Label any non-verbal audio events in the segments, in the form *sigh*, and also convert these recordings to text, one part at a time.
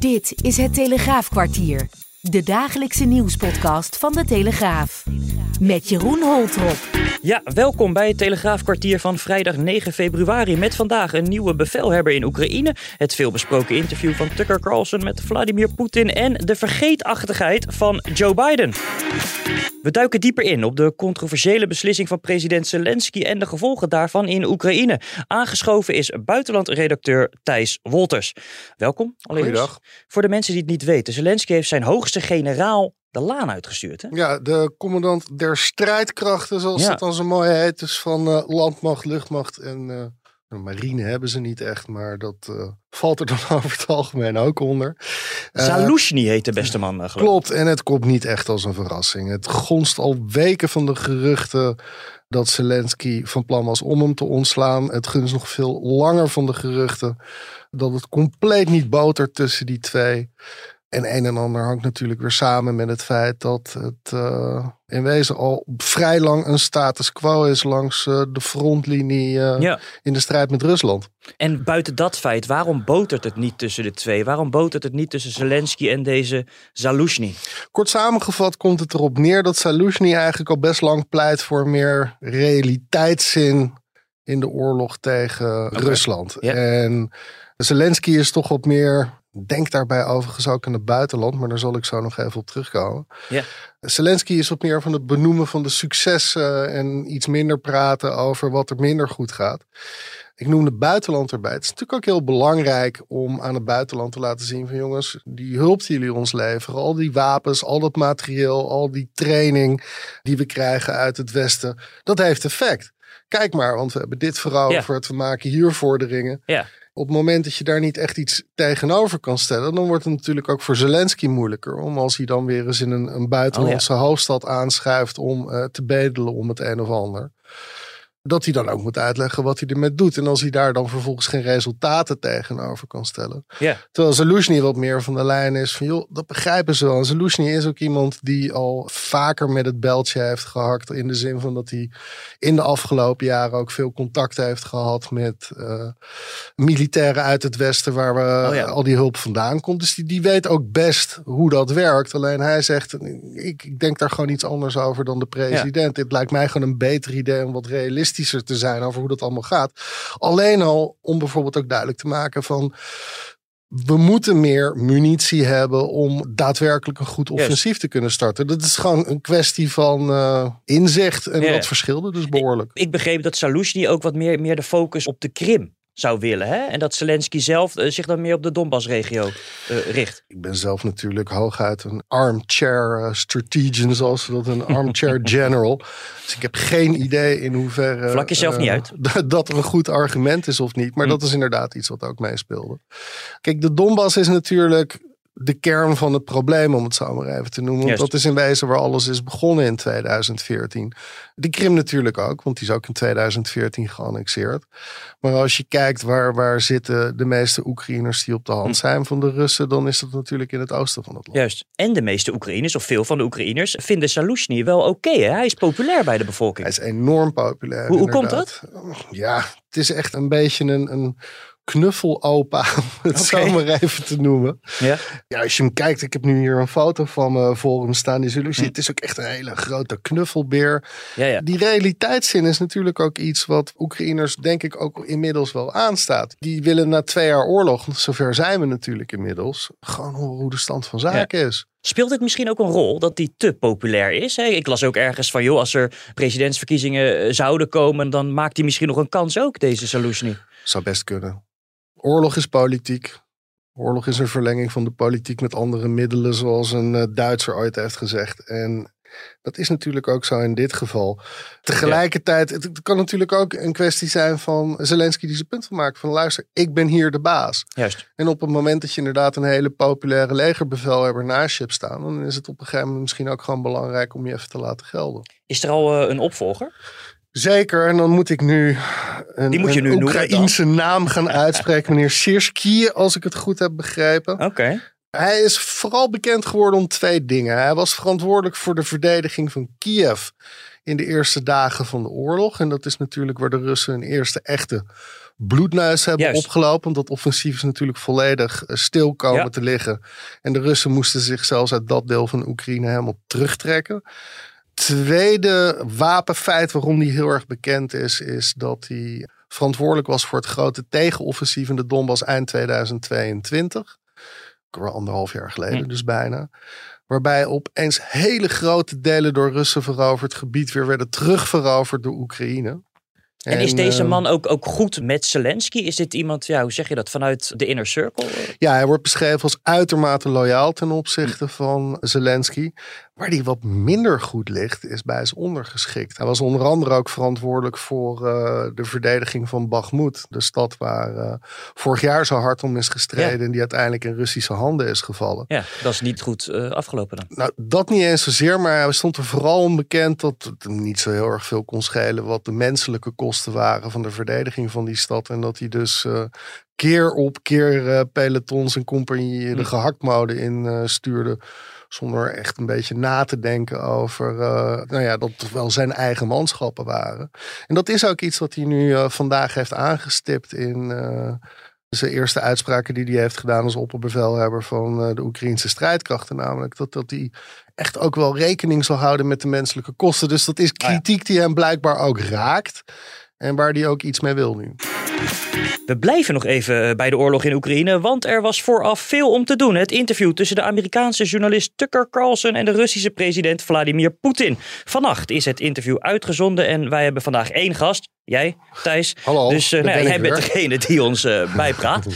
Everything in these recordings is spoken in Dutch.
Dit is het Telegraafkwartier, de dagelijkse nieuwspodcast van de Telegraaf. Met Jeroen Holtrop. Ja, welkom bij het Telegraafkwartier van vrijdag 9 februari. Met vandaag een nieuwe bevelhebber in Oekraïne. Het veelbesproken interview van Tucker Carlson met Vladimir Poetin. En de vergeetachtigheid van Joe Biden. We duiken dieper in op de controversiële beslissing van president Zelensky en de gevolgen daarvan in Oekraïne. Aangeschoven is buitenlandredacteur Thijs Wolters. Welkom. Allereerst. Goeiedag. Voor de mensen die het niet weten, Zelensky heeft zijn hoogste generaal de laan uitgestuurd. Hè? Ja, de commandant der strijdkrachten, zoals Ja. dat dan zo mooi heet. Dus van eh, landmacht, luchtmacht en eh, marine hebben ze niet echt, maar dat eh, valt er dan *laughs* over het algemeen ook onder. Zaluzhny heet de beste man, geloof ik. Klopt, en het komt niet echt als een verrassing. Het gonst al weken van de geruchten dat Zelensky van plan was om hem te ontslaan. Het gunst nog veel langer van de geruchten dat het compleet niet botert tussen die twee. En een en ander hangt natuurlijk weer samen met het feit dat het eh, in wezen al vrij lang een status quo is langs eh, de frontlinie eh, Ja. in de strijd met Rusland. En buiten dat feit, waarom botert het niet tussen de twee? Waarom botert het niet tussen Zelensky en deze Zaluzhny? Kort samengevat komt het erop neer dat Saluzhny eigenlijk al best lang pleit voor meer realiteitszin in de oorlog tegen Rusland. ja. En Zelensky is toch wat meer, denk daarbij overigens ook in het buitenland, maar daar zal ik zo nog even op terugkomen. Ja. Zelensky is wat meer van het benoemen van de successen en iets minder praten over wat er minder goed gaat. Ik noem het buitenland erbij. Het is natuurlijk ook heel belangrijk om aan het buitenland te laten zien van jongens, die hulp die jullie ons leveren, al die wapens, al dat materieel, al die training die we krijgen uit het Westen, dat heeft effect. Kijk maar, want we hebben dit veroverd, we maken hier vorderingen. Ja. Op het moment dat je daar niet echt iets tegenover kan stellen, dan wordt het natuurlijk ook voor Zelensky moeilijker. Om als hij dan weer eens in een, een buitenlandse hoofdstad aanschuift om eh, te bedelen om het een of ander. Dat hij dan ook moet uitleggen wat hij ermee doet. En als hij daar dan vervolgens geen resultaten tegenover kan stellen. Terwijl Zelensky wat meer van de lijn is van joh, dat begrijpen ze wel. En is ook iemand die al vaker met het beltje heeft gehakt. In de zin van dat hij in de afgelopen jaren ook veel contact heeft gehad met eh, militairen uit het Westen. Waar we Oh ja. al die hulp vandaan komt. Dus die, die weet ook best hoe dat werkt. Alleen hij zegt, ik, ik denk daar gewoon iets anders over dan de president. Dit lijkt mij gewoon een beter idee om wat realistischer te zijn over hoe dat allemaal gaat. Alleen al om bijvoorbeeld ook duidelijk te maken van we moeten meer munitie hebben om daadwerkelijk een goed offensief te kunnen starten. Dat is gewoon een kwestie van eh, inzicht. En Ja. dat verschilde dus behoorlijk. Ik begreep dat Zaluzhny ook wat meer, meer de focus op de Krim zou willen. Hè? En dat Zelensky zelf eh, zich dan meer op de Donbass-regio eh, richt. Ik ben zelf natuurlijk hooguit een armchair eh, strategian, zoals dat een armchair *laughs* general. Dus ik heb geen idee in hoeverre. Vlak jezelf niet uit. *laughs* dat- er een goed argument is of niet. Maar Hm. dat is inderdaad iets wat ook meespeelde. Kijk, de Donbass is natuurlijk de kern van het probleem, om het zo maar even te noemen. Want Juist. dat is in wezen waar alles is begonnen in 2014. De Krim natuurlijk ook, want die is ook in 2014 geannexeerd. Maar als je kijkt waar, waar zitten de meeste Oekraïners die op de Hm. hand zijn van de Russen, dan is dat natuurlijk in het oosten van het land. Juist. En de meeste Oekraïners, of veel van de Oekraïners, vinden Zaluzhny wel oké. Hij is populair bij de bevolking. Hij is enorm populair. Hoe- hoe komt inderdaad. Ja, het is echt een beetje een, een knuffelopa, *laughs* om het Oké. zo maar even te noemen. Ja? Ja, als je hem kijkt, ik heb nu hier een foto van me voor hem staan. Die zullen Hm. zien. Het is ook echt een hele grote knuffelbeer. Ja, ja. Die realiteitszin is natuurlijk ook iets wat Oekraïners denk ik ook inmiddels wel aanstaat. Die willen na twee jaar oorlog, zover zijn we natuurlijk inmiddels, gewoon horen hoe de stand van zaken is. Speelt het misschien ook een rol dat hij te populair is? Hè? Ik las ook ergens van, joh, als er presidentsverkiezingen eh, zouden komen, dan maakt hij misschien nog een kans ook, deze Zaluzhny. Zou best kunnen. Oorlog is politiek. Oorlog is een verlenging van de politiek met andere middelen, zoals een eh, Duitser ooit heeft gezegd. En dat is natuurlijk ook zo in dit geval. Tegelijkertijd, het, kan natuurlijk ook een kwestie zijn van Zelensky die zijn punt van maakt. Van luister, ik ben hier de baas. Juist. En op het moment dat je inderdaad een hele populaire legerbevelhebber naast je hebt staan, dan is het op een gegeven moment misschien ook gewoon belangrijk om je even te laten gelden. Is er al eh, een opvolger? Zeker, en dan moet ik nu een, Die moet je een nu noemen Oekraïense naam gaan uitspreken. Meneer Sirski, als ik het goed heb begrepen. Oké. Hij is vooral bekend geworden om twee dingen. Hij was verantwoordelijk voor de verdediging van Kiev in de eerste dagen van de oorlog. En dat is natuurlijk waar de Russen een eerste echte bloedneus hebben Juist. opgelopen. Want dat offensief is natuurlijk volledig eh, stil komen Ja. te liggen. En de Russen moesten zich zelfs uit dat deel van Oekraïne helemaal terugtrekken. Tweede wapenfeit waarom die heel erg bekend is, is dat hij verantwoordelijk was voor het grote tegenoffensief in de Donbass eind 2022. Ook weer anderhalf jaar geleden, Hm. dus bijna. Waarbij opeens hele grote delen door Russen veroverd gebied weer werden terugveroverd door Oekraïne. En, is deze eh, man ook, ook goed met Zelensky? Is dit iemand, ja, hoe zeg je dat, vanuit de inner circle? Ja, hij wordt beschreven als uitermate loyaal ten opzichte van Zelensky. Waar hij wat minder goed ligt, is bij zijn ondergeschikt. Hij was onder andere ook verantwoordelijk voor eh, de verdediging van Bakhmut. De stad waar eh, vorig jaar zo hard om is gestreden. Ja. En die uiteindelijk in Russische handen is gevallen. Ja, dat is niet goed eh, afgelopen dan. Nou, dat niet eens zozeer, maar hij stond er vooral onbekend dat het hem niet zo heel erg veel kon schelen wat de menselijke kosten waren van de verdediging van die stad. En dat hij dus keer op keer pelotons en compagnieën de Hm. gehaktmode in stuurde. Zonder echt een beetje na te denken over eh, nou ja, dat het wel zijn eigen manschappen waren. En dat is ook iets wat hij nu eh, vandaag heeft aangestipt in eh, zijn eerste uitspraken die hij heeft gedaan als opperbevelhebber van de Oekraïnse strijdkrachten. Namelijk dat, dat hij echt ook wel rekening zal houden met de menselijke kosten. Dus dat is Ah kritiek die hem blijkbaar ook raakt. En waar hij ook iets mee wil nu. We blijven nog even eh, bij de oorlog in Oekraïne, want er was vooraf veel om te doen. Het interview tussen de Amerikaanse journalist Tucker Carlson en de Russische president Vladimir Poetin. Vannacht is het interview uitgezonden en wij hebben vandaag één gast. Jij, Thijs. Hallo, Dus eh, nou ben jij bent degene die ons eh, *laughs* bijpraat.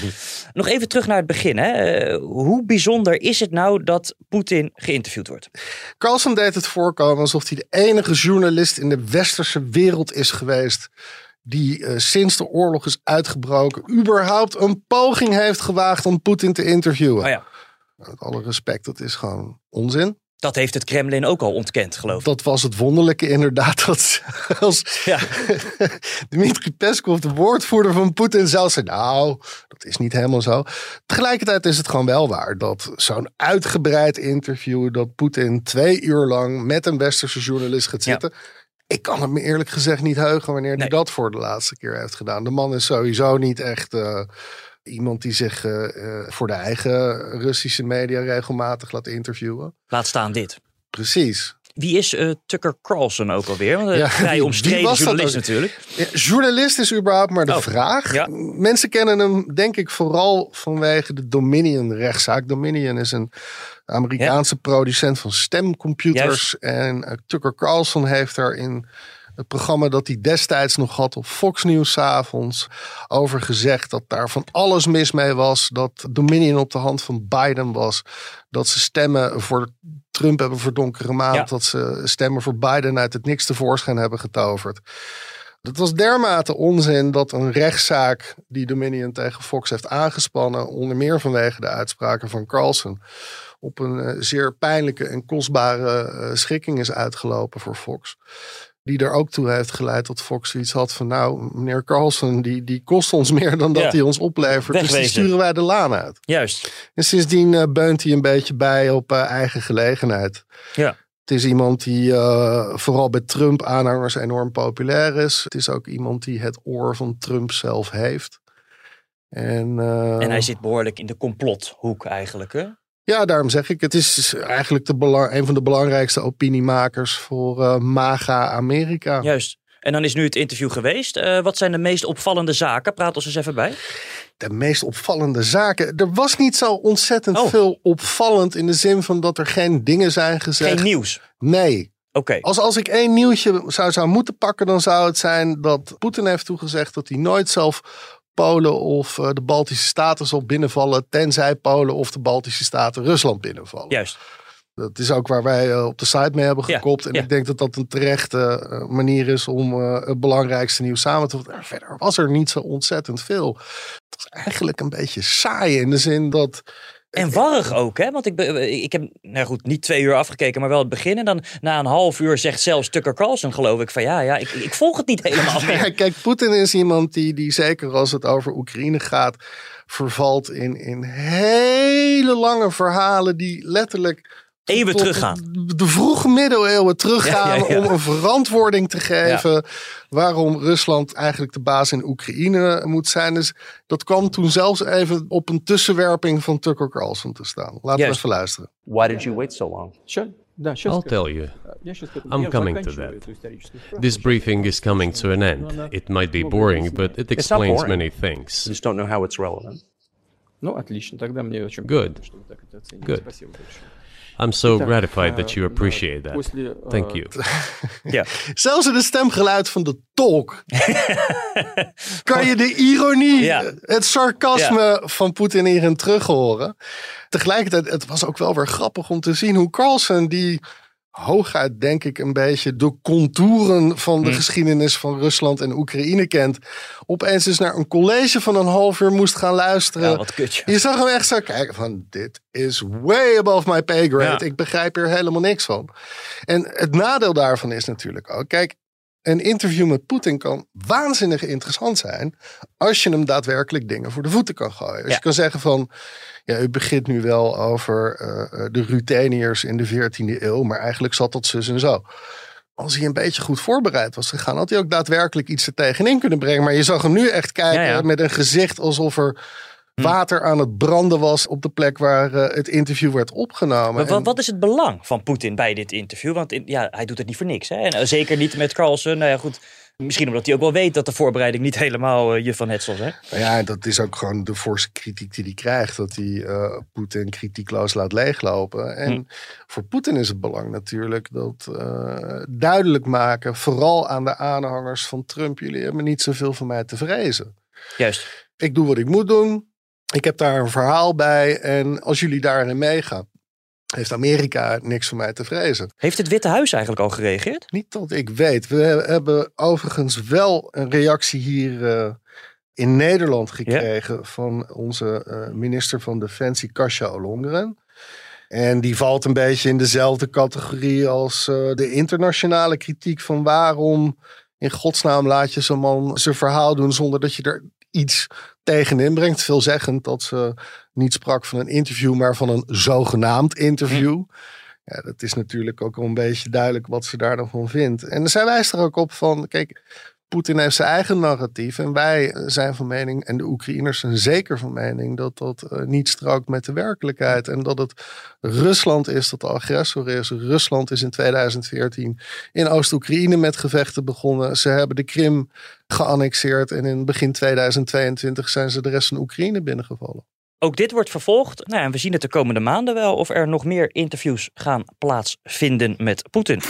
Nog even terug naar het begin. Hè. Eh, hoe bijzonder is het nou dat Poetin geïnterviewd wordt? Carlson deed het voorkomen alsof hij de enige journalist in de westerse wereld is geweest. die sinds de oorlog is uitgebroken. überhaupt een poging heeft gewaagd om Poetin te interviewen. Oh ja, Met alle respect, dat is gewoon onzin. Dat heeft het Kremlin ook al ontkend, geloof ik. Dat was het wonderlijke inderdaad. Dat zelfs Ja. *laughs* Dmitri Peskov, de woordvoerder van Poetin, zelf zei... nou, dat is niet helemaal zo. Tegelijkertijd is het gewoon wel waar dat zo'n uitgebreid interview... dat Poetin twee uur lang met een westerse journalist gaat Ja. zitten... Ik kan het me eerlijk gezegd niet heugen wanneer hij dat voor de laatste keer heeft gedaan. De man is sowieso niet echt eh, iemand die zich eh, eh, voor de eigen Russische media regelmatig laat interviewen. Laat staan dit. Precies. Wie is eh, Tucker Carlson ook alweer? Want een Ja, vrij omstreden journalist natuurlijk. Ja, journalist is überhaupt maar de Oh, vraag. ja. Mensen kennen hem denk ik vooral vanwege de Dominion-rechtszaak. Dominion is een Amerikaanse producent van stemcomputers. En Tucker Carlson heeft daar in het programma dat hij destijds nog had op Fox News avonds over gezegd dat daar van alles mis mee was. Dat Dominion op de hand van Biden was. Dat ze stemmen voor Trump hebben voor donkere maand. Ja. Dat ze stemmen voor Biden uit het niks tevoorschijn hebben getoverd. Dat was dermate onzin dat een rechtszaak die Dominion tegen Fox heeft aangespannen, onder meer vanwege de uitspraken van Carlson, op een eh, zeer pijnlijke en kostbare eh, schikking is uitgelopen voor Fox. Die er ook toe heeft geleid dat Fox zoiets had van nou, meneer Carlson, die, die kost ons meer dan dat Ja. hij ons oplevert. Dus die sturen wij de laan uit. Juist. En sindsdien eh, beunt hij een beetje bij op eh, eigen gelegenheid. Ja. Het is iemand die eh, vooral bij Trump-aanhangers enorm populair is. Het is ook iemand die het oor van Trump zelf heeft. En, En hij zit behoorlijk in de complothoek eigenlijk. Hè? Ja, daarom zeg ik, het is eigenlijk de belang, een van de belangrijkste opiniemakers voor eh, MAGA Amerika. Juist. En dan is nu het interview geweest. Eh, wat zijn de meest opvallende zaken? Praat ons eens even bij. De meest opvallende zaken. Er was niet zo ontzettend Oh. veel opvallend in de zin van dat er geen dingen zijn gezegd. Geen nieuws. Nee, Oké. Als, als ik één nieuwtje zou, zou moeten pakken, dan zou het zijn dat Poetin heeft toegezegd dat hij nooit zelf Polen of eh, de Baltische Staten zal binnenvallen, tenzij Polen of de Baltische Staten Rusland binnenvallen. Juist. Dat is ook waar wij eh, op de site mee hebben Ja, gekopt. En ja. ik denk dat dat een terechte eh, manier is om het belangrijkste nieuws samen te vatten. Verder was er niet zo ontzettend veel. Het was eigenlijk een beetje saai in de zin dat En warrig ook, hè? Want ik, ik heb, nou goed, niet twee uur afgekeken, maar wel het begin. En dan na een half uur zegt zelfs Tucker Carlson, geloof ik, van ja, ja, ik, ik volg het niet helemaal *laughs* Ja, meer. kijk, Poetin is iemand die, die zeker als het over Oekraïne gaat, vervalt in, in hele lange verhalen die letterlijk Eeuwen teruggaan. De vroege middeleeuwen teruggaan *laughs* om een verantwoording te geven waarom Rusland eigenlijk de baas in Oekraïne moet zijn. Dus dat kwam toen zelfs even op een tussenwerping van Tucker Carlson te staan. Laten we even luisteren. Why did you wait so long? Sure. I'll tell you. I'm coming to that. This briefing is coming to an end. It might be boring, but it explains many things. You just don't know how it's relevant. Ну, отлично. Тогда мне очень Good. приятно, что вы так это оценили. Good. Спасибо большое. I'm so Итак, gratified that э, you да, appreciate that. после, э, Thank you. Ja. *laughs* Zelfs in het stemgeluid van de tolk *laughs* kan je de ironie, Ja. het sarcasme van Poetin hierin terug horen. Tegelijkertijd, het was ook wel weer grappig om te zien hoe Carlsen, die hooguit denk ik een beetje de contouren van de Hmm. geschiedenis van Rusland en Oekraïne kent, opeens eens naar een college van een half uur moest gaan luisteren. Ja, wat. Je zag hem echt zo kijken van dit is way above my pay grade. Ja. Ik begrijp hier helemaal niks van. En het nadeel daarvan is natuurlijk ook, kijk, een interview met Poetin kan waanzinnig interessant zijn als je hem daadwerkelijk dingen voor de voeten kan gooien. Als Ja. je kan zeggen van, ja, u begint nu wel over eh, eh, de Rutheniërs in de 14e eeuw, maar eigenlijk zat dat zus en zo. Als hij een beetje goed voorbereid was gegaan, had hij ook daadwerkelijk iets er tegenin kunnen brengen. Maar je zag hem nu echt kijken Ja, ja. met een gezicht alsof er water aan het branden was op de plek waar eh, het interview werd opgenomen. Maar wat, En- wat is het belang van Poetin bij dit interview? Want in- ja, hij doet het niet voor niks. Hè? En eh, zeker niet met Carlsen. Nou ja, goed. Misschien omdat hij ook wel weet dat de voorbereiding niet *laughs* helemaal eh, je van Hetzel is. Nou ja, dat is ook gewoon de forse kritiek die hij krijgt. Dat hij Poetin kritiekloos laat leeglopen. En Hm. voor Poetin is het belang natuurlijk dat duidelijk maken, vooral aan de aanhangers van Trump, jullie hebben niet zoveel van mij te vrezen. Juist. Ik doe wat ik moet doen. Ik heb daar een verhaal bij. En als jullie daarin meegaan, heeft Amerika niks van mij te vrezen. Heeft het Witte Huis eigenlijk al gereageerd? Niet dat ik weet. We hebben overigens wel een reactie hier eh, in Nederland gekregen van onze eh, minister van Defensie, Kasia Ollongren. En die valt een beetje in dezelfde categorie als eh, de internationale kritiek van waarom in godsnaam laat je zo'n man zijn verhaal doen zonder dat je er iets tegenin brengt. Veelzeggend dat ze niet sprak van een interview, maar van een zogenaamd interview. Ja, dat is natuurlijk ook een beetje duidelijk wat ze daar dan van vindt. En zij wijst er ook op van, kijk, Poetin heeft zijn eigen narratief. En wij zijn van mening, en de Oekraïners zijn zeker van mening, dat dat eh, niet strookt met de werkelijkheid. En dat het Rusland is dat de agressor is. Rusland is in 2014 in Oost-Oekraïne met gevechten begonnen. Ze hebben de Krim geannexeerd. En in begin 2022 zijn ze de rest van Oekraïne binnengevallen. Ook dit wordt vervolgd. Nou, en we zien het de komende maanden wel of er nog meer interviews gaan plaatsvinden met Poetin.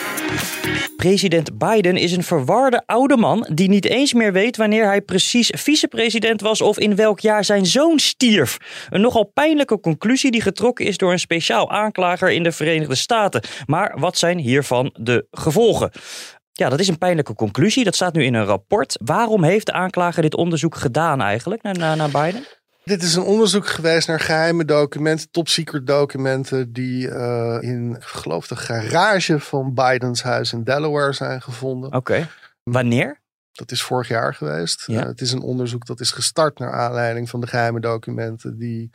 President Biden is een verwarde oude man die niet eens meer weet wanneer hij precies vicepresident was of in welk jaar zijn zoon stierf. Een nogal pijnlijke conclusie die getrokken is door een speciaal aanklager in de Verenigde Staten. Maar wat zijn hiervan de gevolgen? Ja, dat is een pijnlijke conclusie. Dat staat nu in een rapport. Waarom heeft de aanklager dit onderzoek gedaan eigenlijk naar, naar, naar Biden? Dit is een onderzoek geweest naar geheime documenten, top secret documenten, die eh, in, ik geloof, de garage van Bidens huis in Delaware zijn gevonden. Oké. Wanneer? Dat is vorig jaar geweest. Ja. Eh, het is een onderzoek dat is gestart naar aanleiding van de geheime documenten die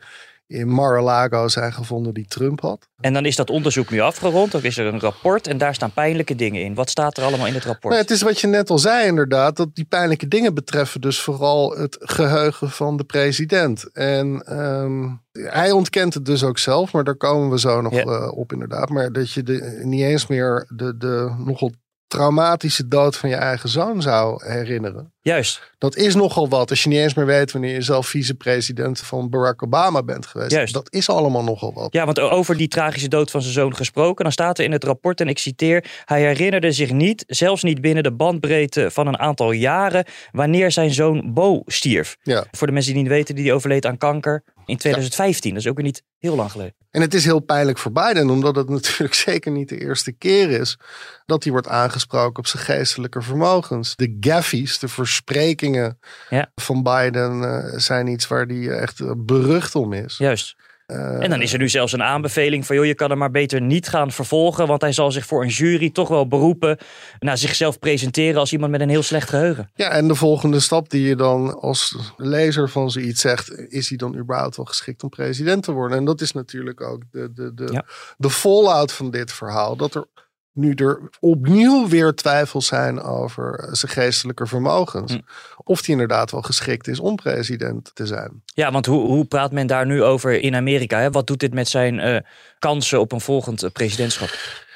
in Mar-a-Lago zijn gevonden die Trump had. En dan is dat onderzoek nu afgerond. Dan is er een rapport en daar staan pijnlijke dingen in. Wat staat er allemaal in het rapport? Nou, het is wat je net al zei inderdaad, dat die pijnlijke dingen betreffen dus vooral het geheugen van de president. En ehm, hij ontkent het dus ook zelf, maar daar komen we zo nog Ja. eh, op inderdaad. Maar dat je de, niet eens meer de, de nogal traumatische dood van je eigen zoon zou herinneren. Juist. Dat is nogal wat als je niet eens meer weet wanneer je zelf vicepresident van Barack Obama bent geweest. Juist. Dat is allemaal nogal wat. Ja, want over die tragische dood van zijn zoon gesproken. Dan staat er in het rapport, en ik citeer... Hij herinnerde zich niet, zelfs niet binnen de bandbreedte van een aantal jaren... wanneer zijn zoon Bo stierf. Ja. Voor de mensen die niet weten, die overleed aan kanker in 2015. Dat is ook weer niet heel lang geleden. En het is heel pijnlijk voor Biden, omdat het *laughs* natuurlijk zeker niet de eerste keer is dat hij wordt aangesproken op zijn geestelijke vermogens. De gaffies, de versprekingen Ja. van Biden eh, zijn iets waar hij echt eh, berucht om is. Juist. En dan is er nu zelfs een aanbeveling van, joh, je kan hem maar beter niet gaan vervolgen, want hij zal zich voor een jury toch wel beroepen naar zichzelf presenteren als iemand met een heel slecht geheugen. Ja, en de volgende stap die je dan als lezer van zoiets zegt, is hij dan überhaupt wel geschikt om president te worden? En dat is natuurlijk ook de, de, de, Ja. de fallout van dit verhaal. Dat er nu er opnieuw weer twijfels zijn over zijn geestelijke vermogens. Hm. Of hij inderdaad wel geschikt is om president te zijn. Ja, want hoe, hoe praat men daar nu over in Amerika? Hè? Wat doet dit met zijn eh, kansen op een volgend eh, presidentschap?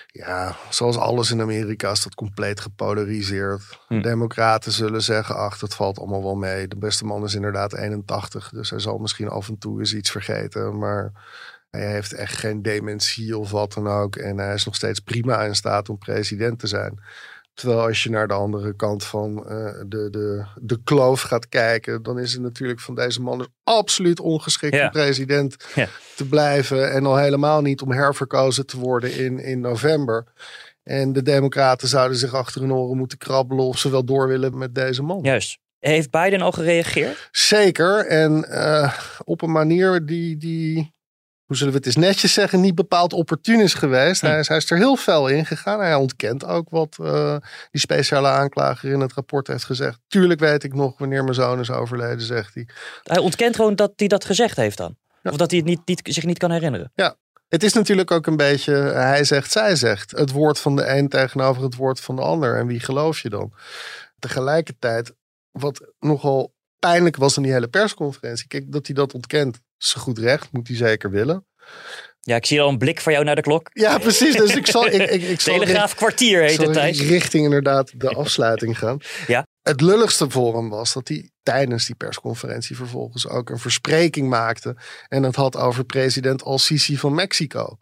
Ja, zoals alles in Amerika is dat compleet gepolariseerd. Hm. Democraten zullen zeggen, ach, dat valt allemaal wel mee. De beste man is inderdaad 81, dus hij zal misschien af en toe eens iets vergeten. Maar hij heeft echt geen dementie of wat dan ook. En hij is nog steeds prima in staat om president te zijn. Terwijl als je naar de andere kant van eh, de, de, de kloof gaat kijken, dan is het natuurlijk van deze man absoluut ongeschikt Ja. om president Ja. te blijven. En al helemaal niet om herverkozen te worden in, in november. En de Democraten zouden zich achter hun oren moeten krabbelen of ze wel door willen met deze man. Juist. Heeft Biden al gereageerd? Zeker. En eh, op een manier die, die, hoe zullen we het eens netjes zeggen, niet bepaald opportun is geweest. Hij, is, hij is er heel fel in gegaan. Hij ontkent ook wat eh, die speciale aanklager in het rapport heeft gezegd. Tuurlijk weet ik nog wanneer mijn zoon is overleden, zegt hij. Hij ontkent gewoon dat hij dat gezegd heeft dan. Ja. Of dat hij het niet, niet, zich niet kan herinneren. Het is natuurlijk ook een beetje, hij zegt, zij zegt. Het woord van de een tegenover het woord van de ander. En wie geloof je dan? Tegelijkertijd, wat nogal pijnlijk was aan die hele persconferentie. Kijk, dat hij dat ontkent, is zo goed recht, moet hij zeker willen. Ja, ik zie al een blik van jou naar de klok. Ja, precies. Dus ik zal, ik, ik, ik *laughs* zal Telegraaf kwartier heet het, Thijs. richting inderdaad de *laughs* afsluiting gaan. Ja. Het lulligste voor hem was dat hij tijdens die persconferentie vervolgens ook een verspreking maakte. En het had over president Al-Sisi van Mexico.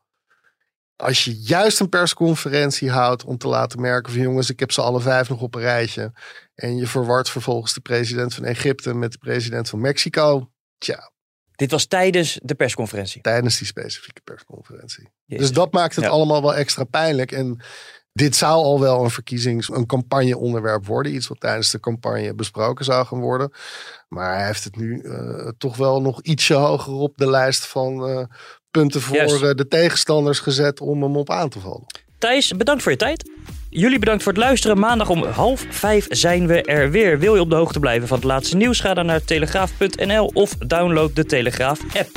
Als je juist een persconferentie houdt om te laten merken van jongens, ik heb ze alle vijf nog op een rijtje. En je verwart vervolgens de president van Egypte met de president van Mexico. Tja, Dit was tijdens de persconferentie. tijdens die specifieke persconferentie. Jezus. Dus dat maakt het Ja. allemaal wel extra pijnlijk. En dit zou al wel een verkiezings- een campagneonderwerp worden. Iets wat tijdens de campagne besproken zou gaan worden. Maar hij heeft het nu eh, toch wel nog ietsje hoger op de lijst van eh, punten voor eh, de tegenstanders gezet om hem op aan te vallen. Thijs, bedankt voor je tijd. Jullie bedankt voor het luisteren. Maandag om half vijf zijn we er weer. Wil je op de hoogte blijven van het laatste nieuws? Ga dan naar telegraaf.nl of download de Telegraaf app.